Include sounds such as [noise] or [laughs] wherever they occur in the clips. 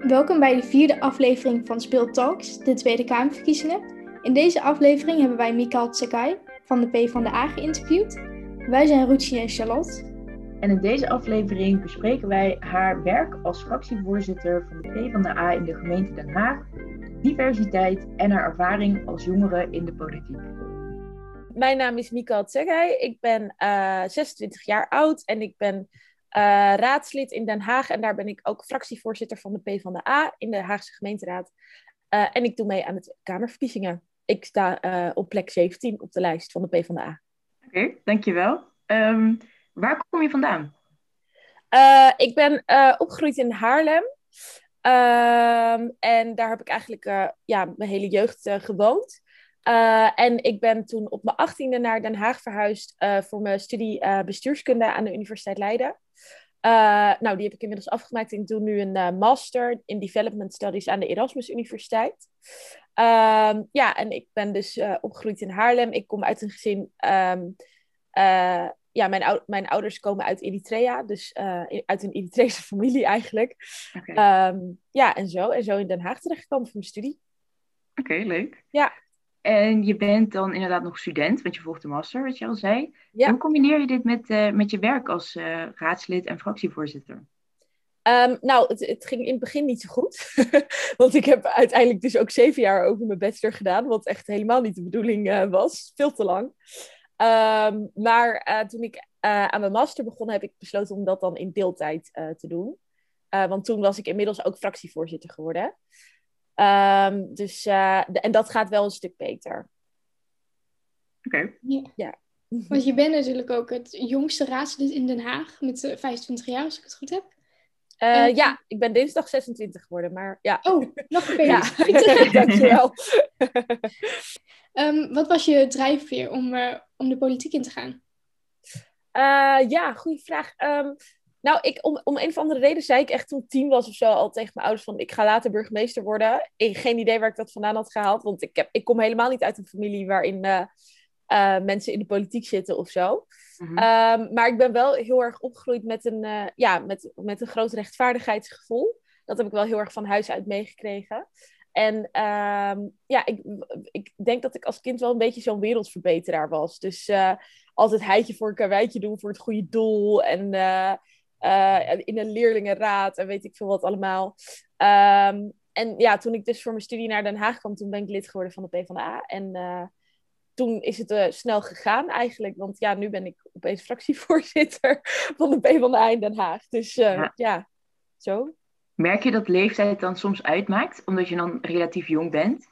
Welkom bij de vierde aflevering van Speel Talks, de Tweede Kamerverkiezingen. In deze aflevering hebben wij Mikael Tsekai van de P van de A geïnterviewd. Wij zijn Ruchi en Charlotte. En in deze aflevering bespreken wij haar werk als fractievoorzitter van de P van de A in de gemeente Den Haag, diversiteit en haar ervaring als jongere in de politiek. Mijn naam is Mikael Tsegai. Ik ben 26 jaar oud en ik ben uh, raadslid in Den Haag. En daar ben ik ook fractievoorzitter van de P van de A in de Haagse gemeenteraad. Uh, en ik doe mee aan de Kamerverkiezingen. Ik sta uh, op plek 17 op de lijst van de P van de A. Oké, okay, dankjewel. Um, waar kom je vandaan? ik ben opgegroeid in Haarlem. Um, en daar heb ik eigenlijk ja, mijn hele jeugd gewoond. en ik ben toen op mijn achttiende naar Den Haag verhuisd voor mijn studie bestuurskunde aan de Universiteit Leiden. Uh, nou, die heb ik inmiddels afgemaakt. Ik doe nu een uh, master in Development Studies aan de Erasmus Universiteit. Uh, ja, en ik ben dus uh, opgegroeid in Haarlem. Ik kom uit een gezin. Um, ja, mijn, ou mijn, ouders komen uit Eritrea, dus uit een Eritrese [laughs] familie eigenlijk. Okay. Um, ja, en zo. En zo in Den Haag terechtgekomen voor mijn studie. Oké, okay, leuk. Ja. En je bent dan inderdaad nog student, want je volgt de master, wat je al zei. Ja. Hoe combineer je dit met, uh, met je werk als uh, raadslid en fractievoorzitter? Um, nou, het, het, ging in het begin niet zo goed. [laughs] want ik heb uiteindelijk dus ook zeven jaar over mijn bachelor gedaan. Wat echt helemaal niet de bedoeling uh, was. Veel te lang. Um, maar toen ik aan mijn master begon, heb ik besloten om dat dan in deeltijd te doen. want toen was ik inmiddels ook fractievoorzitter geworden. Um, dus, uh, en dat gaat wel een stuk beter. Oké. Okay. Ja. ja. Want je bent natuurlijk ook het jongste raadslid in Den Haag met 25 jaar, als ik het goed heb. Uh, en... Ja, ik ben dinsdag 26 geworden, maar ja. Oh, nog een ja. [laughs] Dankjewel. um, wat was je drijfveer om, uh, om de politiek in te gaan? Uh, ja, goede vraag. Um, nou, ik, om, om een of andere reden zei ik echt toen tien was of zo al tegen mijn ouders van ik ga later burgemeester worden. Ik geen idee waar ik dat vandaan had gehaald, want ik, heb, ik kom helemaal niet uit een familie waarin uh, uh, mensen in de politiek zitten of zo. Mm-hmm. um, maar ik ben wel heel erg opgegroeid met een, uh, ja, met, met een groot rechtvaardigheidsgevoel. Dat heb ik wel heel erg van huis uit meegekregen. En um, ja, ik, ik denk dat ik als kind wel een beetje zo'n wereldverbeteraar was. Dus altijd heitje voor een karweitje doen voor het goede doel. En uh, in een leerlingenraad en weet ik veel wat allemaal. Um, en ja, toen ik dus voor mijn studie naar Den Haag kwam, toen ben ik lid geworden van de PvdA. En uh, toen is het uh, snel gegaan eigenlijk. Want ja, nu ben ik opeens [laughs] fractievoorzitter van de PvdA in Den Haag. Dus ja. ja, zo. Merk je dat leeftijd dan soms uitmaakt, omdat je dan relatief jong bent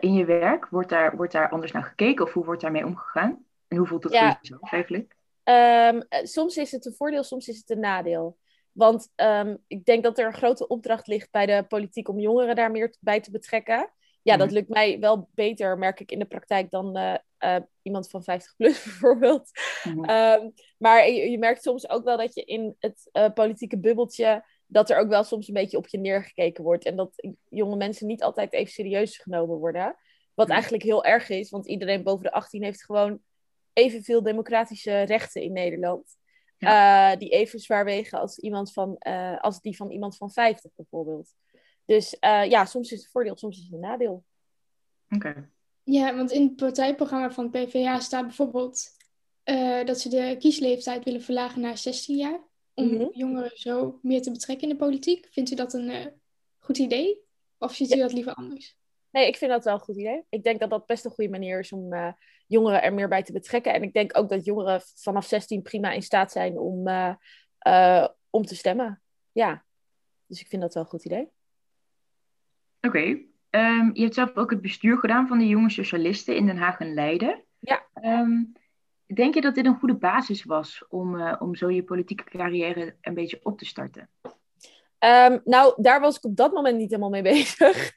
in je werk? Wordt daar, wordt daar anders naar gekeken of hoe wordt daarmee omgegaan? En hoe voelt het ja. voor jezelf eigenlijk? Um, soms is het een voordeel, soms is het een nadeel. Want um, ik denk dat er een grote opdracht ligt bij de politiek om jongeren daar meer bij te betrekken. Ja, dat lukt mij wel beter, merk ik in de praktijk, dan uh, uh, iemand van 50 plus [laughs] bijvoorbeeld. Mm. Um, maar je, je, merkt soms ook wel dat je in het uh, politieke bubbeltje, dat er ook wel soms een beetje op je neergekeken wordt. En dat jonge mensen niet altijd even serieus genomen worden. Wat mm. eigenlijk heel erg is, want iedereen boven de 18 heeft gewoon evenveel democratische rechten in Nederland. Ja. Uh, die even zwaar wegen als, iemand van, uh, als die van iemand van 50 bijvoorbeeld. Dus uh, ja, soms is het voordeel, soms is het een nadeel. Oké. Okay. Ja, want in het partijprogramma van PvdA staat bijvoorbeeld dat ze de kiesleeftijd willen verlagen naar 16 jaar. Om mm -hmm. jongeren zo meer te betrekken in de politiek. Vindt u dat een goed idee? Of ziet u ja. dat liever anders? Nee, ik vind dat wel een goed idee. Ik denk dat dat best een goede manier is om uh, jongeren er meer bij te betrekken. En ik denk ook dat jongeren vanaf 16 prima in staat zijn om, uh, uh, om te stemmen. Ja, dus ik vind dat wel een goed idee. Oké. Okay. Um, je hebt zelf ook het bestuur gedaan van de jonge socialisten in Den Haag en Leiden. Ja. Um, denk je dat dit een goede basis was om, om zo je politieke carrière een beetje op te starten? Um, nou, daar was ik op dat moment niet helemaal mee [laughs] bezig.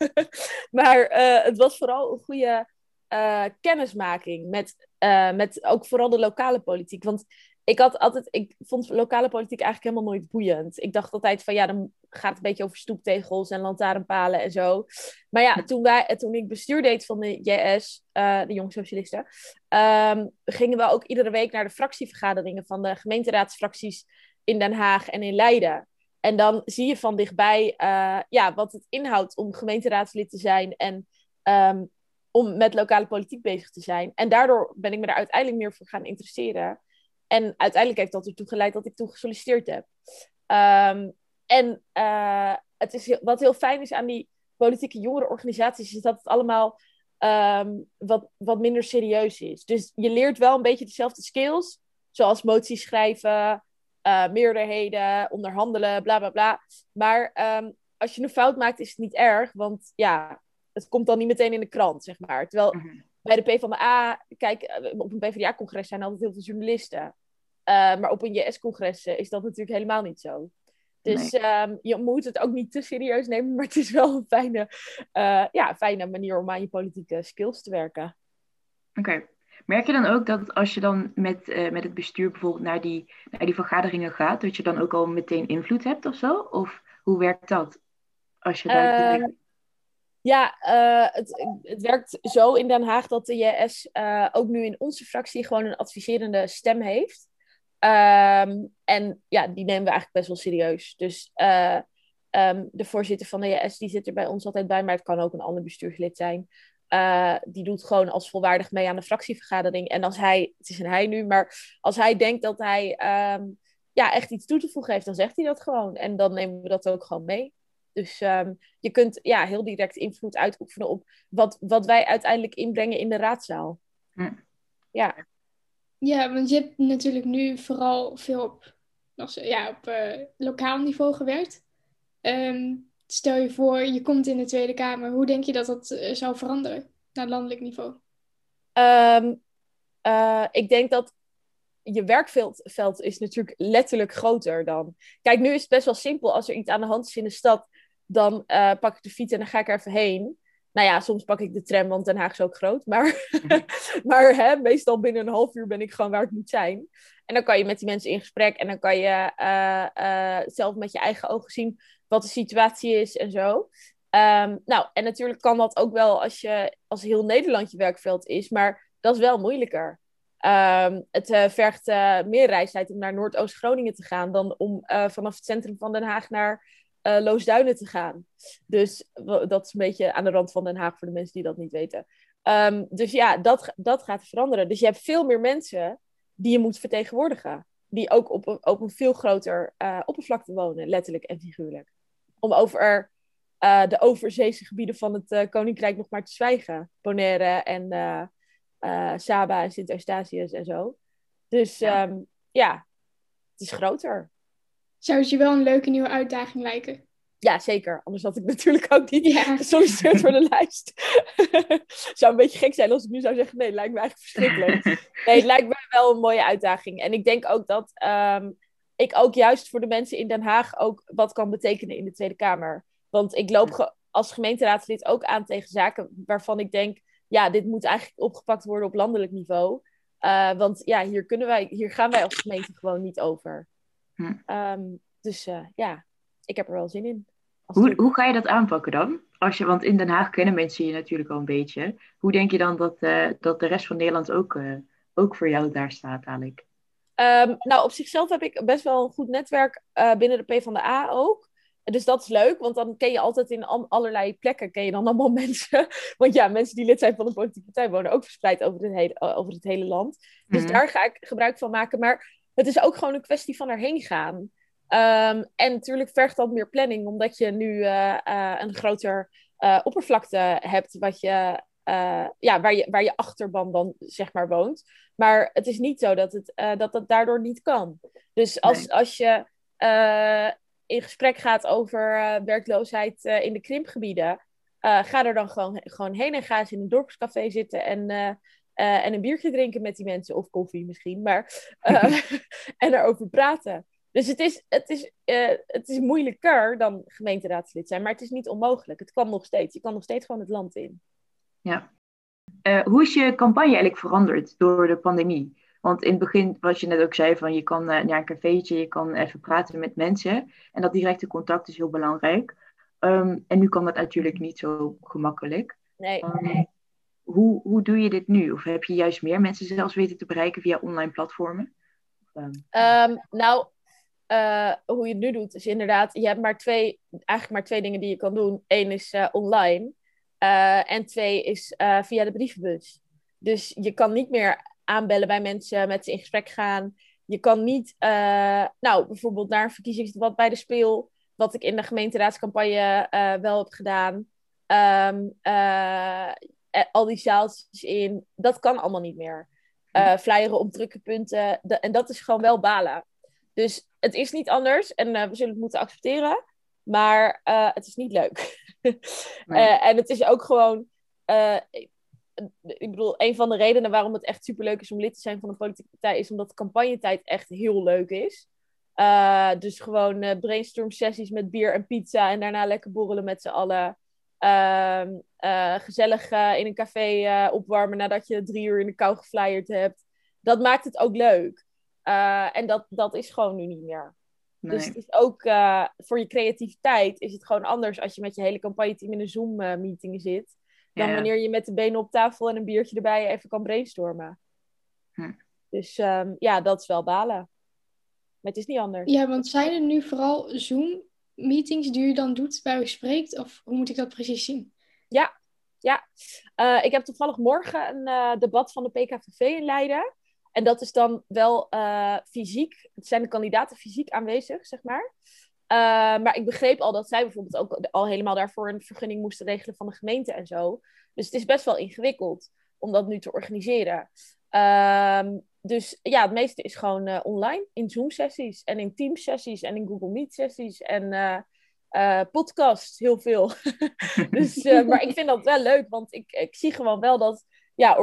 maar uh, het was vooral een goede uh, kennismaking met, uh, met ook vooral de lokale politiek. Want ik had altijd, ik vond lokale politiek eigenlijk helemaal nooit boeiend. Ik dacht altijd van ja, dan gaat het een beetje over stoeptegels en lantaarnpalen en zo. Maar ja, toen, wij, toen ik bestuur deed van de JS, de Jong Socialisten, um, gingen we ook iedere week naar de fractievergaderingen van de gemeenteraadsfracties in Den Haag en in Leiden. En dan zie je van dichtbij uh, ja, wat het inhoudt om gemeenteraadslid te zijn en ehm, om met lokale politiek bezig te zijn. En daardoor ben ik me daar uiteindelijk meer voor gaan interesseren. En uiteindelijk heeft dat ertoe geleid dat ik toen gesolliciteerd heb. Um, en uh, het is wat heel fijn is aan die politieke jongerenorganisaties, is dat het allemaal um, wat, wat minder serieus is. Dus je leert wel een beetje dezelfde skills, zoals moties schrijven, uh, meerderheden, onderhandelen, bla bla bla. Maar um, als je een fout maakt, is het niet erg, want ja, het komt dan niet meteen in de krant, zeg maar. Terwijl mm -hmm. bij de PvdA, kijk, eh, op een PvdA-congres zijn altijd heel veel journalisten. Uh, maar op een JS-congres is dat natuurlijk helemaal niet zo. Dus nee. um, je moet het ook niet te serieus nemen, maar het is wel een fijne, uh, ja, fijne manier om aan je politieke skills te werken. Oké. Okay. Merk je dan ook dat als je dan met, uh, met het bestuur bijvoorbeeld naar die, naar die vergaderingen gaat, dat je dan ook al meteen invloed hebt of zo? Of hoe werkt dat? Als je daar uh, Ja, uh, het, het werkt zo in Den Haag dat de JS ook nu in onze fractie gewoon een adviserende stem heeft. Um, en ja, die nemen we eigenlijk best wel serieus. Dus uh, um, de voorzitter van de JS die zit er bij ons altijd bij, maar het kan ook een ander bestuurslid zijn. Uh, die doet gewoon als volwaardig mee aan de fractievergadering. En als hij, het is een hij nu, maar als hij denkt dat hij um, ja, echt iets toe te voegen heeft, dan zegt hij dat gewoon. En dan nemen we dat ook gewoon mee. Dus um, je kunt ja, heel direct invloed uitoefenen op wat, wat wij uiteindelijk inbrengen in de raadzaal. Hm. Ja. Ja, want je hebt natuurlijk nu vooral veel op, ja, op uh, lokaal niveau gewerkt. Um, stel je voor, je komt in de Tweede Kamer. Hoe denk je dat dat uh, zou veranderen naar landelijk niveau? Um, uh, ik denk dat je werkveld veld is natuurlijk letterlijk groter dan. Kijk, nu is het best wel simpel. Als er iets aan de hand is in de stad, dan pak ik de fiets en dan ga ik er even heen. Nou ja, soms pak ik de tram, want Den Haag is ook groot. Maar, [laughs] maar hè, meestal binnen een half uur ben ik gewoon waar ik moet zijn. En dan kan je met die mensen in gesprek en dan kan je uh, uh, zelf met je eigen ogen zien wat de situatie is en zo. Um, nou, en natuurlijk kan dat ook wel als, je, als heel Nederland je werkveld is, maar dat is wel moeilijker. Um, het uh, vergt meer reistijd om naar Noordoost-Groningen te gaan dan om vanaf het centrum van Den Haag naar uh, Loosduinen te gaan. Dus dat is een beetje aan de rand van Den Haag voor de mensen die dat niet weten. Um, dus ja, dat, dat gaat veranderen. Dus je hebt veel meer mensen die je moet vertegenwoordigen. Die ook op, op een veel groter uh, oppervlakte wonen, letterlijk en figuurlijk. Om over uh, de overzeese gebieden van het Koninkrijk nog maar te zwijgen. Bonaire en Saba en Sint-Eustatius en zo. Dus ja. Um, ja, het is groter. Zou het je wel een leuke nieuwe uitdaging lijken? Ja, zeker. Anders had ik natuurlijk ook niet ja. gesolliciteerd voor de lijst. [laughs] zou een beetje gek zijn als ik nu zou zeggen: nee, het lijkt me eigenlijk verschrikkelijk. [laughs] nee, het lijkt me wel een mooie uitdaging. En ik denk ook dat um, ik ook juist voor de mensen in Den Haag ook wat kan betekenen in de Tweede Kamer. Want ik loop ge als gemeenteraadslid ook aan tegen zaken waarvan ik denk: ja, dit moet eigenlijk opgepakt worden op landelijk niveau. Uh, want ja, hier, kunnen wij, hier gaan wij als gemeente gewoon niet over. Hm. Um, dus uh, ja, ik heb er wel zin in. Hoe, hoe ga je dat aanpakken dan? Als je, want in Den Haag kennen mensen je natuurlijk al een beetje. Hoe denk je dan dat, uh, dat de rest van Nederland ook, ook voor jou daar staat eigenlijk? Um, nou, op zichzelf heb ik best wel een goed netwerk binnen de PvdA ook. Dus dat is leuk, want dan ken je altijd in allerlei plekken ken je dan allemaal [laughs] mensen. Want ja, mensen die lid zijn van een politieke partij wonen ook verspreid over het hele, over het hele land. Dus mm-hmm. daar ga ik gebruik van maken. Maar het is ook gewoon een kwestie van erheen gaan. Um, en natuurlijk vergt dat meer planning, omdat je nu uh, uh, een groter uh, oppervlakte hebt wat je, ja, waar, je, waar je achterban dan zeg maar woont. Maar het is niet zo dat het, dat, dat daardoor niet kan. Dus als, nee. als je in gesprek gaat over werkloosheid in de krimpgebieden, ga er dan gewoon, gewoon heen en ga eens in een dorpscafé zitten en en een biertje drinken met die mensen, of koffie misschien, maar. [laughs] [laughs] En erover praten. Dus het is, het, is, uh, het is moeilijker dan gemeenteraadslid zijn, maar het is niet onmogelijk. Het kan nog steeds. Je kan nog steeds gewoon het land in. Ja. hoe is je campagne eigenlijk veranderd door de pandemie? Want in het begin, wat je net ook zei, van je kan naar een cafeetje, je kan even praten met mensen. En dat directe contact is heel belangrijk. Um, en nu kan dat natuurlijk niet zo gemakkelijk. Nee. Um, hoe, hoe doe je dit nu? Of heb je juist meer mensen zelfs weten te bereiken via online platformen? Um... Um, nou, hoe je het nu doet, is inderdaad, je hebt maar twee, eigenlijk maar twee dingen die je kan doen. Eén is online en twee is via de brievenbus. Dus je kan niet meer aanbellen bij mensen, met ze in gesprek gaan. Je kan niet, nou, bijvoorbeeld naar een verkiezingsdebat bij de speel, wat ik in de gemeenteraadscampagne wel heb gedaan. Um, al die zaaltjes in. Dat kan allemaal niet meer. Flyeren op drukke punten. en dat is gewoon wel balen. Dus het is niet anders en we zullen het moeten accepteren. Maar uh, het is niet leuk. [laughs] nee. en het is ook gewoon. ik bedoel, een van de redenen waarom het echt superleuk is om lid te zijn van een politieke partij, is omdat de campagnetijd echt heel leuk is. dus gewoon brainstorm sessies met bier en pizza en daarna lekker borrelen met z'n allen. Ehm, gezellig in een café opwarmen nadat je drie uur in de kou geflyerd hebt. Dat maakt het ook leuk. en dat, dat is gewoon nu niet meer. Nee. Dus het is ook voor je creativiteit is het gewoon anders als je met je hele campagne-team in een Zoom-meeting zit. Dan ja. wanneer je met de benen op tafel en een biertje erbij even kan brainstormen. Hm. Dus um, ja, dat is wel balen. Maar het is niet anders. Ja, want zijn er nu vooral Zoom meetings die u dan doet waar u spreekt? Of hoe moet ik dat precies zien? Ja, ja. Uh, ik heb toevallig morgen een uh, debat van de PKVV in Leiden. En dat is dan wel uh, fysiek. Het zijn de kandidaten fysiek aanwezig, zeg maar. maar ik begreep al dat zij bijvoorbeeld ook al helemaal daarvoor een vergunning moesten regelen van de gemeente en zo. Dus het is best wel ingewikkeld om dat nu te organiseren. Ehm, dus ja, het meeste is gewoon uh, online, in Zoom-sessies en in Teams-sessies en in Google Meet-sessies en uh, uh, podcast, heel veel. [laughs] dus, maar ik vind dat wel leuk, want ik, ik zie gewoon wel dat ja,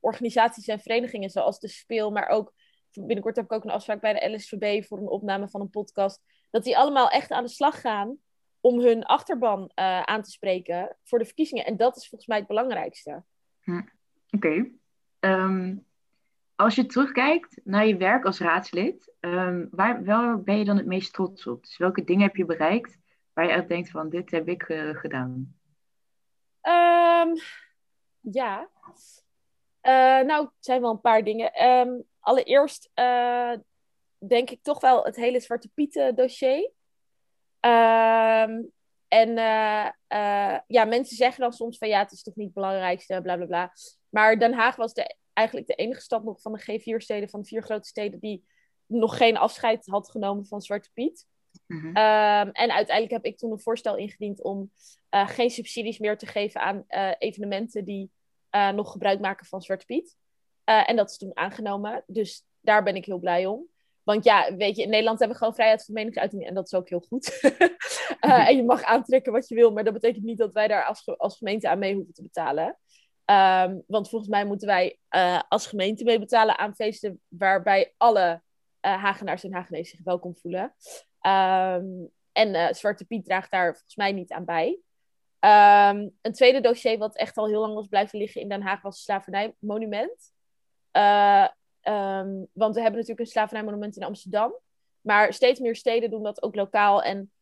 organisaties en verenigingen zoals de Speel, maar ook binnenkort heb ik ook een afspraak bij de LSVB voor een opname van een podcast, dat die allemaal echt aan de slag gaan om hun achterban aan te spreken voor de verkiezingen. En dat is volgens mij het belangrijkste. Hm. Oké. Okay. Ehm, als je terugkijkt naar je werk als raadslid, um, waar wel ben je dan het meest trots op? Dus welke dingen heb je bereikt waar je echt denkt van dit heb ik uh, gedaan? Um, ja, nou, het zijn wel een paar dingen. Um, allereerst uh, denk ik toch wel het hele Zwarte Pieten dossier. en ja, mensen zeggen dan soms van ja, het is toch niet het belangrijkste, bla bla bla. Maar Den Haag was de eigenlijk de enige stad nog van de G4-steden, van de vier grote steden, die nog geen afscheid had genomen van Zwarte Piet. Mm -hmm. um, en uiteindelijk heb ik toen een voorstel ingediend om uh, geen subsidies meer te geven aan uh, evenementen die uh, nog gebruik maken van Zwarte Piet. en dat is toen aangenomen. Dus daar ben ik heel blij om. Want ja, weet je, in Nederland hebben we gewoon vrijheid van meningsuiting en dat is ook heel goed. [laughs] en je mag aantrekken wat je wil, maar dat betekent niet dat wij daar als, als gemeente aan mee hoeven te betalen. Um, want volgens mij moeten wij als gemeente mee betalen aan feesten waarbij alle Hagenaars en Hagenees zich welkom voelen. Um, en Zwarte Piet draagt daar volgens mij niet aan bij. Um, een tweede dossier wat echt al heel lang was blijven liggen in Den Haag was het slavernijmonument. want we hebben natuurlijk een slavernijmonument in Amsterdam. Maar steeds meer steden doen dat ook lokaal en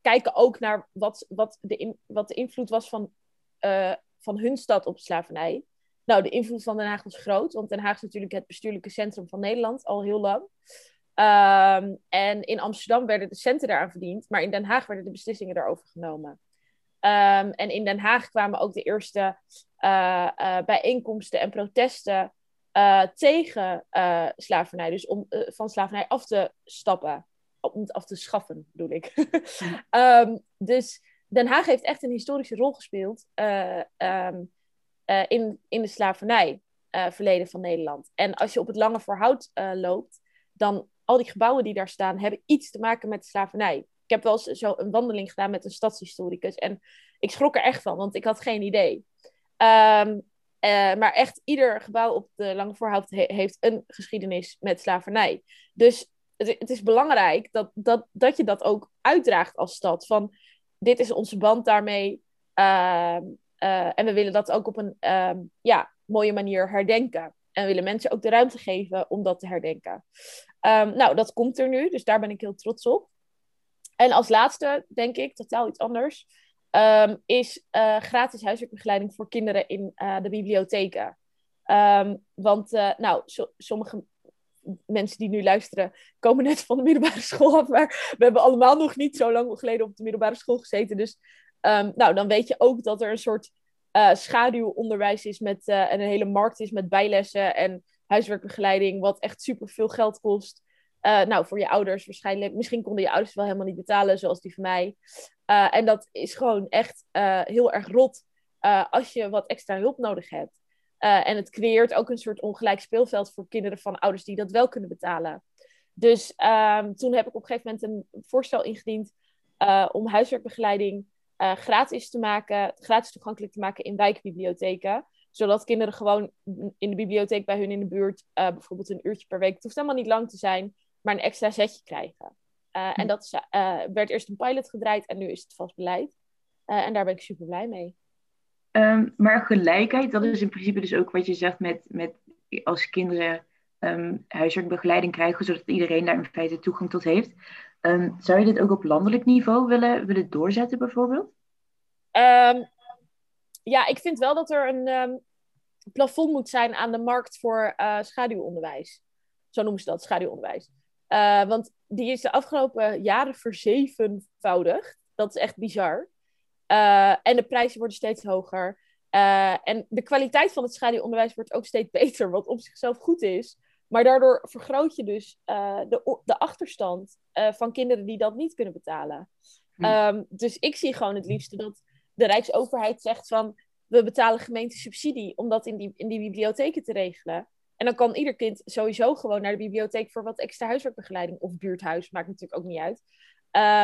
kijken ook naar wat, wat, de wat de invloed was van uh, van hun stad op slavernij. Nou, de invloed van Den Haag was groot, want Den Haag is natuurlijk het bestuurlijke centrum van Nederland al heel lang. Um, en in Amsterdam werden de centen daaraan verdiend, maar in Den Haag werden de beslissingen daarover genomen. Um, en in Den Haag kwamen ook de eerste uh, uh, bijeenkomsten en protesten uh, tegen slavernij. Dus om van slavernij af te stappen. Om het af te schaffen, bedoel ik. um, [laughs] dus Den Haag heeft echt een historische rol gespeeld in, in de slavernij uh, verleden van Nederland. En als je op het Lange Voorhout loopt, dan al die gebouwen die daar staan, hebben iets te maken met slavernij. Ik heb wel eens zo een wandeling gedaan met een stadshistoricus en ik schrok er echt van, want ik had geen idee. Um, maar echt ieder gebouw op de Lange Voorhout he heeft een geschiedenis met slavernij. Dus het, is belangrijk dat, dat, dat je dat ook uitdraagt als stad. Van, dit is onze band daarmee. Uh, uh, en we willen dat ook op een uh, ja, mooie manier herdenken. En willen mensen ook de ruimte geven om dat te herdenken. Um, nou, dat komt er nu, dus daar ben ik heel trots op. En als laatste, denk ik, totaal iets anders, um, is uh, gratis huiswerkbegeleiding voor kinderen in uh, de bibliotheken. Um, want, uh, nou, so, sommige mensen die nu luisteren komen net van de middelbare school af. Maar we hebben allemaal nog niet zo lang geleden op de middelbare school gezeten. Dus nou, dan weet je ook dat er een soort uh, schaduwonderwijs is met uh, een hele markt is met bijlessen en huiswerkbegeleiding, wat echt super veel geld kost. Uh, nou, voor je ouders waarschijnlijk. Misschien konden je ouders wel helemaal niet betalen, zoals die van mij. en dat is gewoon echt heel erg rot als je wat extra hulp nodig hebt. en het creëert ook een soort ongelijk speelveld voor kinderen van ouders die dat wel kunnen betalen. Dus um, toen heb ik op een gegeven moment een voorstel ingediend om huiswerkbegeleiding uh, gratis te maken, gratis toegankelijk te maken in wijkbibliotheken. Zodat kinderen gewoon in de bibliotheek bij hun in de buurt, uh, bijvoorbeeld een uurtje per week, het hoeft helemaal niet lang te zijn, maar een extra setje krijgen. Uh, en dat is, werd eerst een pilot gedraaid en nu is het vast beleid. en daar ben ik super blij mee. Um, maar gelijkheid, dat is in principe dus ook wat je zegt met, met als kinderen um, huiswerkbegeleiding krijgen, zodat iedereen daar in feite toegang tot heeft. Um, zou je dit ook op landelijk niveau willen, willen doorzetten, bijvoorbeeld? Um, ja, ik vind wel dat er een um, plafond moet zijn aan de markt voor uh, schaduwonderwijs. Zo noemen ze dat, schaduwonderwijs. Uh, want die is de afgelopen jaren verzevenvoudigd. Dat is echt bizar. Uh, en de prijzen worden steeds hoger. en de kwaliteit van het schaduwonderwijs wordt ook steeds [laughs] beter, wat op zichzelf goed is. Maar daardoor vergroot je dus uh, de, de achterstand uh, van kinderen die dat niet kunnen betalen. Hm. Um, dus ik zie gewoon het liefste dat de Rijksoverheid zegt van... we betalen gemeentesubsidie om dat in die, in die bibliotheken te regelen. En dan kan ieder kind sowieso gewoon naar de bibliotheek... voor wat extra huiswerkbegeleiding of buurthuis, maakt natuurlijk ook niet uit.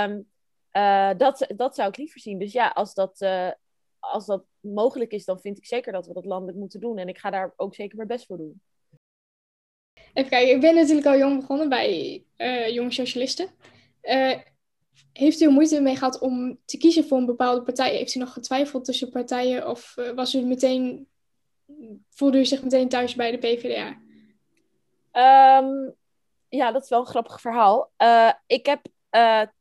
Um, uh, dat, dat zou ik liever zien. Dus ja, als dat, als dat mogelijk is, dan vind ik zeker dat we dat landelijk moeten doen. En ik ga daar ook zeker mijn best voor doen. Even kijken, ik ben natuurlijk al jong begonnen bij uh, Jonge Socialisten. Uh, heeft u er moeite mee gehad om te kiezen voor een bepaalde partij? Heeft u nog getwijfeld tussen partijen of uh, was u meteen, voelde u zich meteen thuis bij de PvdA? Um, ja, dat is wel een grappig verhaal. ik heb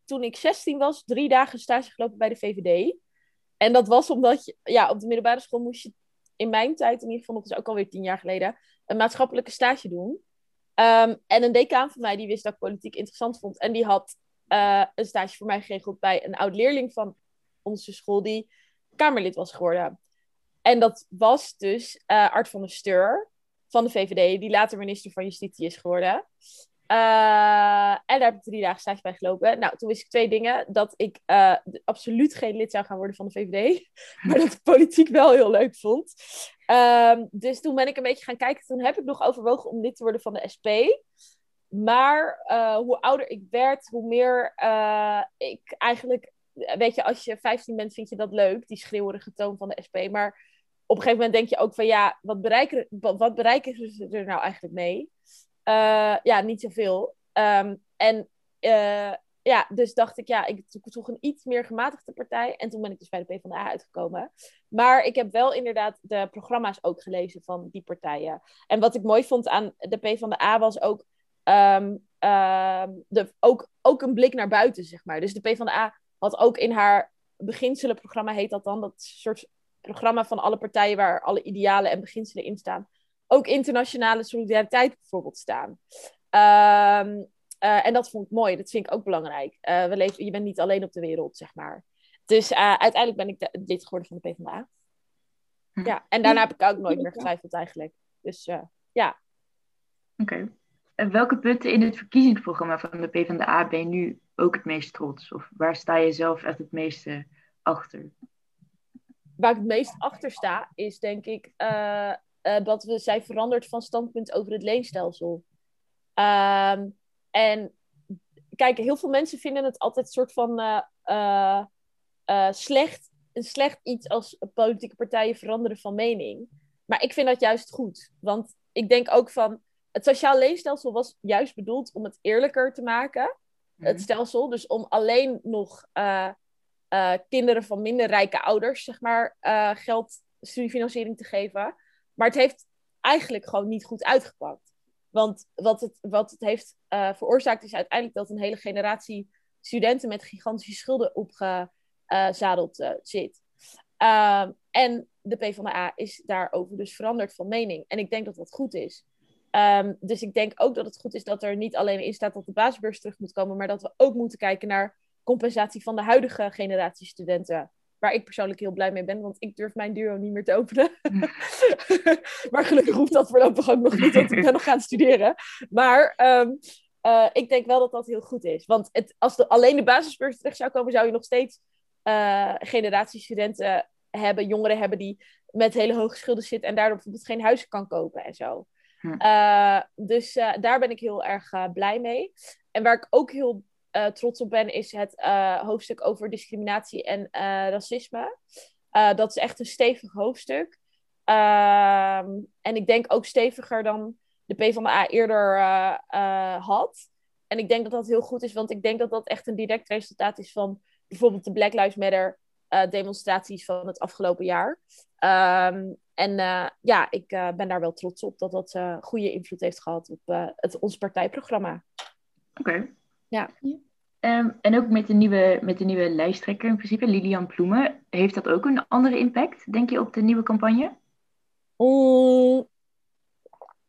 toen ik 16 was, drie dagen stage gelopen bij de VVD. En dat was omdat je, ja, op de middelbare school moest je in mijn tijd, in ieder geval, dat is ook alweer tien jaar geleden, een maatschappelijke stage doen. Um, en een decaan van mij die wist dat ik politiek interessant vond. En die had uh, een stage voor mij geregeld bij een oud leerling van onze school die Kamerlid was geworden. En dat was dus uh, Art van der Steur van de VVD, die later minister van Justitie is geworden. Uh, en daar heb ik drie dagen stage bij gelopen. Nou, toen wist ik twee dingen. Dat ik uh, absoluut geen lid zou gaan worden van de VVD. [laughs] Maar dat ik politiek wel heel leuk vond. Um, dus toen ben ik een beetje gaan kijken. Toen heb ik nog overwogen om lid te worden van de SP. Maar uh, hoe ouder ik werd, hoe meer ik eigenlijk... Weet je, als je 15 bent, vind je dat leuk. Die schreeuwerige toon van de SP. Maar op een gegeven moment denk je ook van... Ja, wat bereiken, wat bereiken ze er nou eigenlijk mee? Uh, ja, niet zoveel. Um, en uh, ja, dus dacht ik, ja, ik toch een iets meer gematigde partij. En toen ben ik dus bij de PvdA uitgekomen. Maar ik heb wel inderdaad de programma's ook gelezen van die partijen. En wat ik mooi vond aan de PvdA was ook, um, uh, de, ook, ook een blik naar buiten, zeg maar. Dus de PvdA had ook in haar beginselenprogramma, heet dat dan, dat soort programma van alle partijen waar alle idealen en beginselen in staan ook internationale solidariteit bijvoorbeeld staan. Um, uh, en dat vond ik mooi, dat vind ik ook belangrijk. Uh, we leven, je bent niet alleen op de wereld, zeg maar. Dus uh, uiteindelijk ben ik de, lid geworden van de PvdA. Hm. Ja, en daarna heb ik ook nooit meer getwijfeld eigenlijk. Dus ja. Oké. Okay. En welke punten in het verkiezingsprogramma van de PvdA ben je nu ook het meest trots? Of waar sta je zelf echt het meeste achter? Waar ik het meest achter sta, is denk ik uh, dat we zijn veranderd van standpunt over het leenstelsel. Um, en kijk, heel veel mensen vinden het altijd een soort van uh, uh, slecht, een slecht iets als politieke partijen veranderen van mening. Maar ik vind dat juist goed. Want ik denk ook van, het sociaal leenstelsel was juist bedoeld om het eerlijker te maken. Het mhm. stelsel, dus om alleen nog kinderen van minder rijke ouders, zeg maar, geld, studiefinanciering te geven. Maar het heeft eigenlijk gewoon niet goed uitgepakt. Want wat het, wat het heeft uh, veroorzaakt is uiteindelijk dat een hele generatie studenten met gigantische schulden opgezadeld uh, zit. Uh, en de PvdA is daarover dus veranderd van mening. En ik denk dat dat goed is. Ehm, dus ik denk ook dat het goed is dat er niet alleen in staat dat de basisbeurs terug moet komen, maar dat we ook moeten kijken naar compensatie van de huidige generatie studenten. Waar ik persoonlijk heel blij mee ben, want ik durf mijn duo niet meer te openen. [laughs] maar gelukkig hoeft dat voorlopig ook nog niet, want ik ben nog gaan studeren. Maar ehm, eh, ik denk wel dat dat heel goed is. Want het, als de, alleen de basisbeurs terug zou komen, zou je nog steeds uh, generatie studenten hebben, jongeren hebben die met hele hoge schulden zitten en daardoor bijvoorbeeld geen huis kan kopen en zo. Hm. Uh, dus daar ben ik heel erg blij mee. En waar ik ook heel trots op ben, is het hoofdstuk over discriminatie en racisme. dat is echt een stevig hoofdstuk. Ehm, en ik denk ook steviger dan de PvdA eerder had. En ik denk dat dat heel goed is, want ik denk dat dat echt een direct resultaat is van bijvoorbeeld de Black Lives Matter uh, demonstraties van het afgelopen jaar. Ehm, en uh, ja, ik uh, ben daar wel trots op dat dat goede invloed heeft gehad op het, ons partijprogramma. Oké. Okay. Ja. Um, en ook met de, nieuwe, met de nieuwe lijsttrekker in principe, Lilian Ploemen. Heeft dat ook een andere impact, denk je, op de nieuwe campagne? Mm,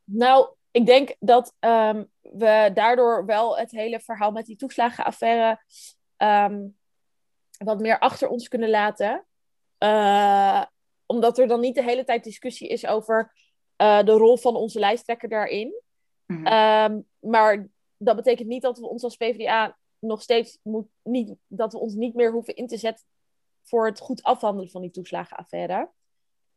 nou, ik denk dat um, we daardoor wel het hele verhaal met die toeslagenaffaire um, wat meer achter ons kunnen laten. Uh, omdat er dan niet de hele tijd discussie is over uh, de rol van onze lijsttrekker daarin. Mm -hmm. maar dat betekent niet dat we ons als PvdA nog steeds moet, niet, dat we ons niet meer hoeven in te zetten voor het goed afhandelen van die toeslagenaffaire.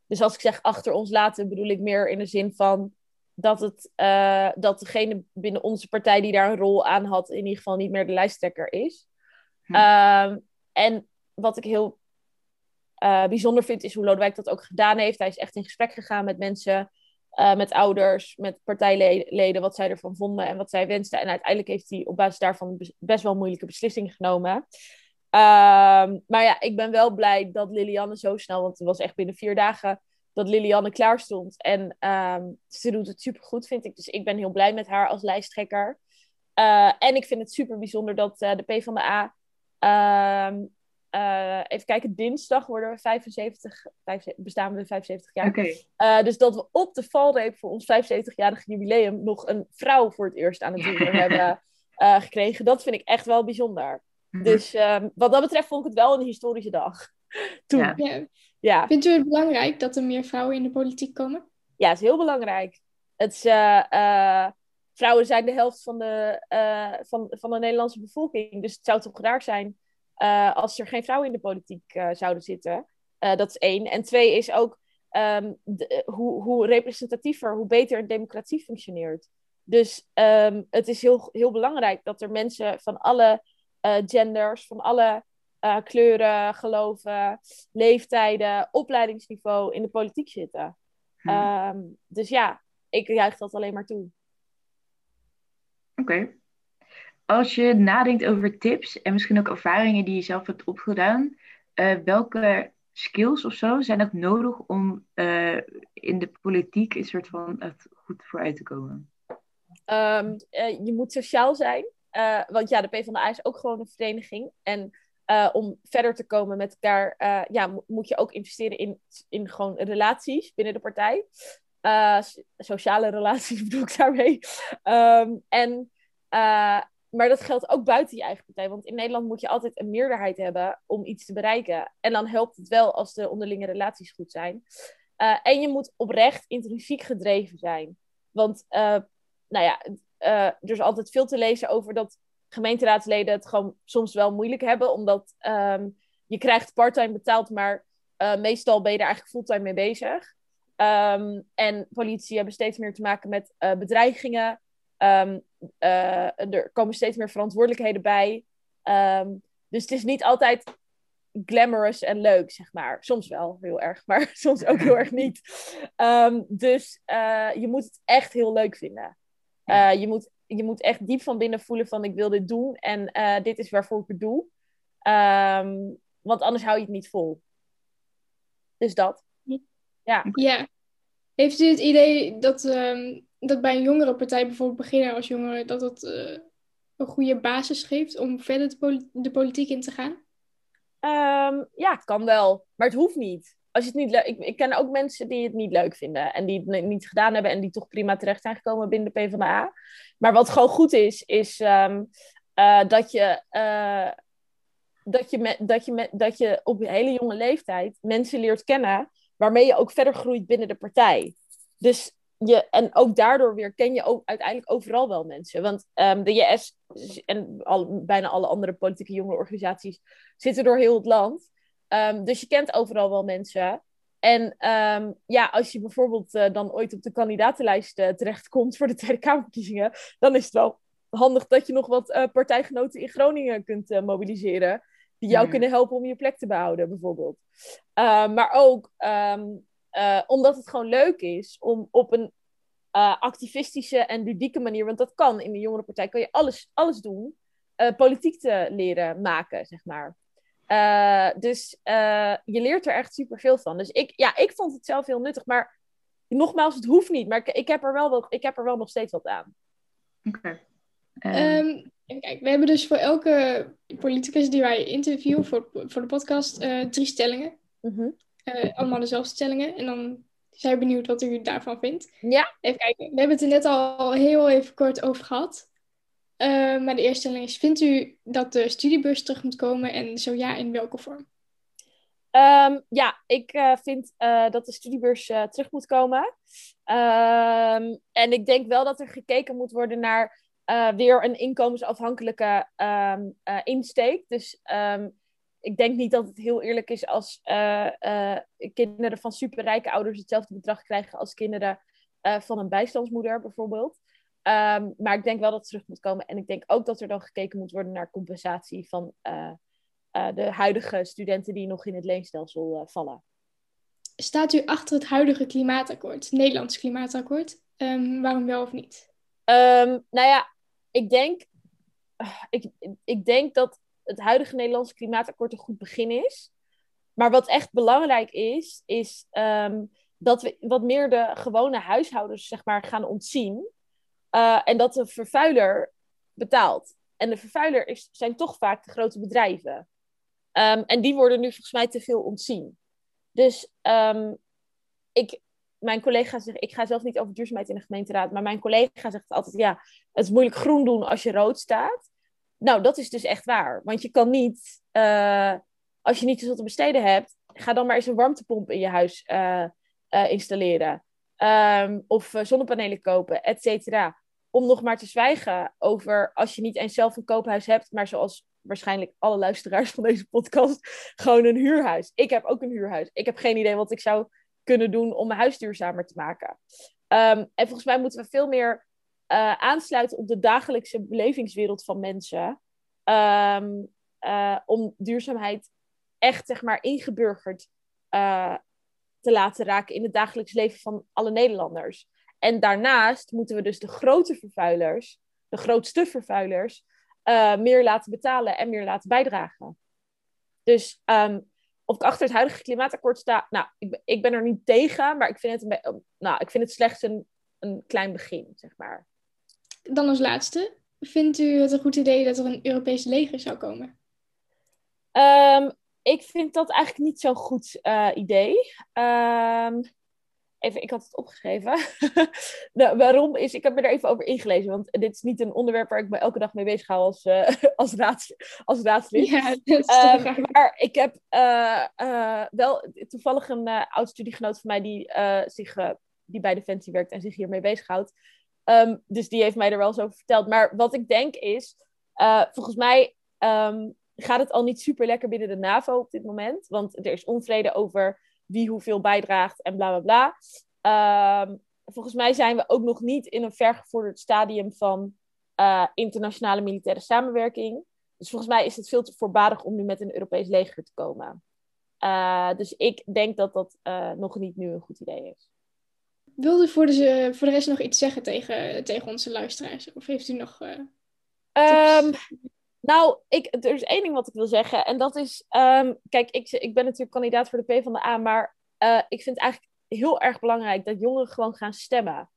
Dus als ik zeg achter ons laten, bedoel ik meer in de zin van dat, het, uh, dat degene binnen onze partij die daar een rol aan had, in ieder geval niet meer de lijsttrekker is. Hm. Uh, en wat ik heel uh, bijzonder vind, is hoe Lodewijk dat ook gedaan heeft. Hij is echt in gesprek gegaan met mensen, uh, met ouders, met partijleden, wat zij ervan vonden en wat zij wensten. En uiteindelijk heeft hij op basis daarvan best wel moeilijke beslissingen genomen. Uh, maar ja, ik ben wel blij dat Lilianne zo snel, want het was echt binnen vier dagen dat Lilianne klaar stond. En um, ze doet het super goed, vind ik. Dus ik ben heel blij met haar als lijsttrekker. Uh, en ik vind het super bijzonder dat uh, de PvdA uh, even kijken, dinsdag worden we 75, 75 bestaan we 75 jaar. Okay. Uh, dus dat we op de valreep voor ons 75-jarig jubileum nog een vrouw voor het eerst aan het roer [laughs] hebben uh, gekregen. Dat vind ik echt wel bijzonder. -hmm. Dus um, wat dat betreft vond ik het wel een historische dag. [laughs] Toen. Ja. Ja. ja. Vindt u het belangrijk dat er meer vrouwen in de politiek komen? Ja, het is heel belangrijk. Het is, vrouwen zijn de helft van de, van, van de Nederlandse bevolking. Dus het zou toch raar zijn uh, als er geen vrouwen in de politiek uh, zouden zitten. Uh, dat is één. En twee is ook um, de, hoe, hoe, representatiever, hoe beter een democratie functioneert. Dus um, het is heel, heel belangrijk dat er mensen van alle genders, van alle kleuren, geloven, leeftijden, opleidingsniveau in de politiek zitten. Hmm. Um, dus ja, ik juich dat alleen maar toe. Oké. Okay als je nadenkt over tips en misschien ook ervaringen die je zelf hebt opgedaan, uh, welke skills of zo zijn ook nodig om uh, in de politiek een soort van het goed vooruit te komen? Um, uh, je moet sociaal zijn, want ja, de PvdA is ook gewoon een vereniging. En om verder te komen met elkaar, ja, moet je ook investeren in, in gewoon relaties binnen de partij. sociale relaties [laughs] bedoel ik daarmee. Um, en maar dat geldt ook buiten je eigen partij. Want in Nederland moet je altijd een meerderheid hebben om iets te bereiken. En dan helpt het wel als de onderlinge relaties goed zijn. Uh, en je moet oprecht intrinsiek gedreven zijn. Want, uh, nou ja, uh, er is altijd veel te lezen over dat gemeenteraadsleden het gewoon soms wel moeilijk hebben. Omdat um, je krijgt parttime betaald, maar meestal ben je daar eigenlijk fulltime mee bezig. Um, en politie hebben steeds meer te maken met bedreigingen. Um, uh, er komen steeds meer verantwoordelijkheden bij. Um, dus het is niet altijd glamorous en leuk, zeg maar. Soms wel heel erg, [laughs] maar soms ook heel erg niet. Um, dus uh, je moet het echt heel leuk vinden. Uh, je, moet, je moet echt diep van binnen voelen van ik wil dit doen en dit is waarvoor ik het doe. want anders hou je het niet vol. Dus dat. Ja. ja. Heeft u het idee dat dat bij een jongere partij bijvoorbeeld beginnen als jongere, dat dat uh, een goede basis geeft om verder de, poli de politiek in te gaan? Um, ja, kan wel. Maar het hoeft niet. als je het niet. Ik, ik ken ook mensen die het niet leuk vinden. En die het niet gedaan hebben. En die toch prima terecht zijn gekomen binnen de PvdA. Maar wat gewoon goed is, is ehm, eh, dat je... Uh, dat je, met, dat, je dat je op een hele jonge leeftijd mensen leert kennen waarmee je ook verder groeit binnen de partij. Dus je, en ook daardoor weer ken je ook uiteindelijk overal wel mensen. Want um, de JS en al, bijna alle andere politieke jongerenorganisaties zitten door heel het land. Um, dus je kent overal wel mensen. En um, ja, als je bijvoorbeeld uh, dan ooit op de kandidatenlijst uh, terechtkomt voor de Tweede Kamerverkiezingen, dan is het wel handig dat je nog wat uh, partijgenoten in Groningen kunt mobiliseren. Die jou mm. kunnen helpen om je plek te behouden, bijvoorbeeld. maar ook uh, omdat het gewoon leuk is om op een uh, activistische en ludieke manier, want dat kan in de jongerenpartij, kan je alles, alles doen, uh, politiek te leren maken, zeg maar. dus je leert er echt superveel van. Dus ik, ja, ik vond het zelf heel nuttig, maar nogmaals, het hoeft niet. Maar ik, ik, heb, er wel wat, ik heb er wel nog steeds wat aan. Oké. Okay. Um, kijk, we hebben dus voor elke politicus die wij interviewen voor, voor de podcast drie stellingen. Mm -hmm. Uh, allemaal dezelfde stellingen. En dan zijn we benieuwd wat u daarvan vindt. Ja. Even kijken. We hebben het er net al heel even kort over gehad. Uh, maar de eerste stelling is: Vindt u dat de studiebeurs terug moet komen? En zo ja, in welke vorm? Um, ja, ik uh, vind dat de studiebeurs terug moet komen. Um, en ik denk wel dat er gekeken moet worden naar weer een inkomensafhankelijke um, insteek. Dus ik denk niet dat het heel eerlijk is als uh, uh, kinderen van superrijke ouders hetzelfde bedrag krijgen als kinderen uh, van een bijstandsmoeder bijvoorbeeld. Um, maar ik denk wel dat het terug moet komen. En ik denk ook dat er dan gekeken moet worden naar compensatie van de huidige studenten die nog in het leenstelsel vallen. Staat u achter het huidige klimaatakkoord, het Nederlands klimaatakkoord? Um, waarom wel of niet? Um, nou ja, ik denk, ik, ik denk dat het huidige Nederlandse klimaatakkoord een goed begin is. Maar wat echt belangrijk is, is um, dat we wat meer de gewone huishoudens zeg maar, gaan ontzien. Uh, en dat de vervuiler betaalt. En de vervuiler is, zijn toch vaak de grote bedrijven. Um, en die worden nu volgens mij te veel ontzien. Dus um, ik, mijn collega zegt, ik ga zelf niet over duurzaamheid in de gemeenteraad, maar mijn collega zegt altijd, ja, het is moeilijk groen doen als je rood staat. Nou, dat is dus echt waar. Want je kan niet, uh, als je niet zoveel te besteden hebt, ga dan maar eens een warmtepomp in je huis uh, uh, installeren. Um, of zonnepanelen kopen, et cetera. Om nog maar te zwijgen over als je niet eens zelf een koophuis hebt, maar zoals waarschijnlijk alle luisteraars van deze podcast, gewoon een huurhuis. Ik heb ook een huurhuis. Ik heb geen idee wat ik zou kunnen doen om mijn huis duurzamer te maken. Um, en volgens mij moeten we veel meer uh, aansluiten op de dagelijkse belevingswereld van mensen. Um, uh, om duurzaamheid echt zeg maar ingeburgerd uh, te laten raken in het dagelijks leven van alle Nederlanders. En daarnaast moeten we dus de grote vervuilers, de grootste vervuilers, meer laten betalen en meer laten bijdragen. Dus um, of ik achter het huidige klimaatakkoord sta, nou, ik, ik ben er niet tegen, maar ik vind het, nou, ik vind het slechts een, een klein begin, zeg maar. Dan als laatste, vindt u het een goed idee dat er een Europees leger zou komen? Um, ik vind dat eigenlijk niet zo'n goed uh, idee. Um, even, ik had het opgeschreven. [laughs] nou, waarom is, ik heb me er even over ingelezen, want dit is niet een onderwerp waar ik me elke dag mee bezig hou als, uh, [laughs] als, raads, als raadslid. Ja, um, maar ik heb uh, wel toevallig een oud studiegenoot van mij die, zich, die bij Defensie werkt en zich hiermee bezighoudt. Um, dus die heeft mij er wel eens over verteld. Maar wat ik denk is, uh, volgens mij um, gaat het al niet super lekker binnen de NAVO op dit moment. Want er is onvrede over wie hoeveel bijdraagt en bla bla bla. Um, volgens mij zijn we ook nog niet in een vergevorderd stadium van uh, internationale militaire samenwerking. Dus volgens mij is het veel te voorbarig om nu met een Europees leger te komen. Uh, dus ik denk dat dat nog niet nu een goed idee is. Wilde u voor de, voor de rest nog iets zeggen tegen, tegen onze luisteraars? Of heeft u nog. Uh, um, nou, ik, er is één ding wat ik wil zeggen. En dat is. Um, kijk, ik, ik ben natuurlijk kandidaat voor de P van de A. Maar uh, ik vind het eigenlijk heel erg belangrijk dat jongeren gewoon gaan stemmen.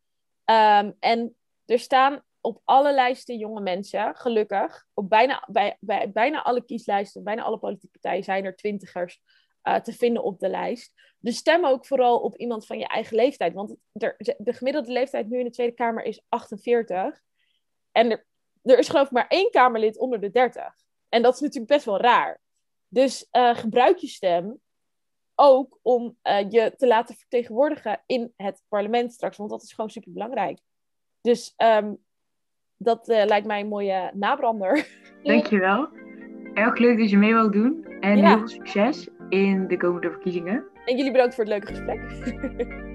Um, en er staan op alle lijsten jonge mensen, gelukkig. Op bijna, bij, bij bijna alle kieslijsten, bijna alle politieke partijen zijn er twintigers eh, te vinden op de lijst. Dus stem ook vooral op iemand van je eigen leeftijd. Want de, de gemiddelde leeftijd nu in de Tweede Kamer is 48. En er, er is geloof ik maar één Kamerlid onder de 30. En dat is natuurlijk best wel raar. Dus uh, gebruik je stem ook om uh, je te laten vertegenwoordigen in het parlement straks. Want dat is gewoon super belangrijk. Dus um, dat lijkt mij een mooie nabrander. Dankjewel. Erg leuk dat je mee wilt doen. En ja. heel veel succes in de komende verkiezingen. En jullie bedankt voor het leuke gesprek. [laughs]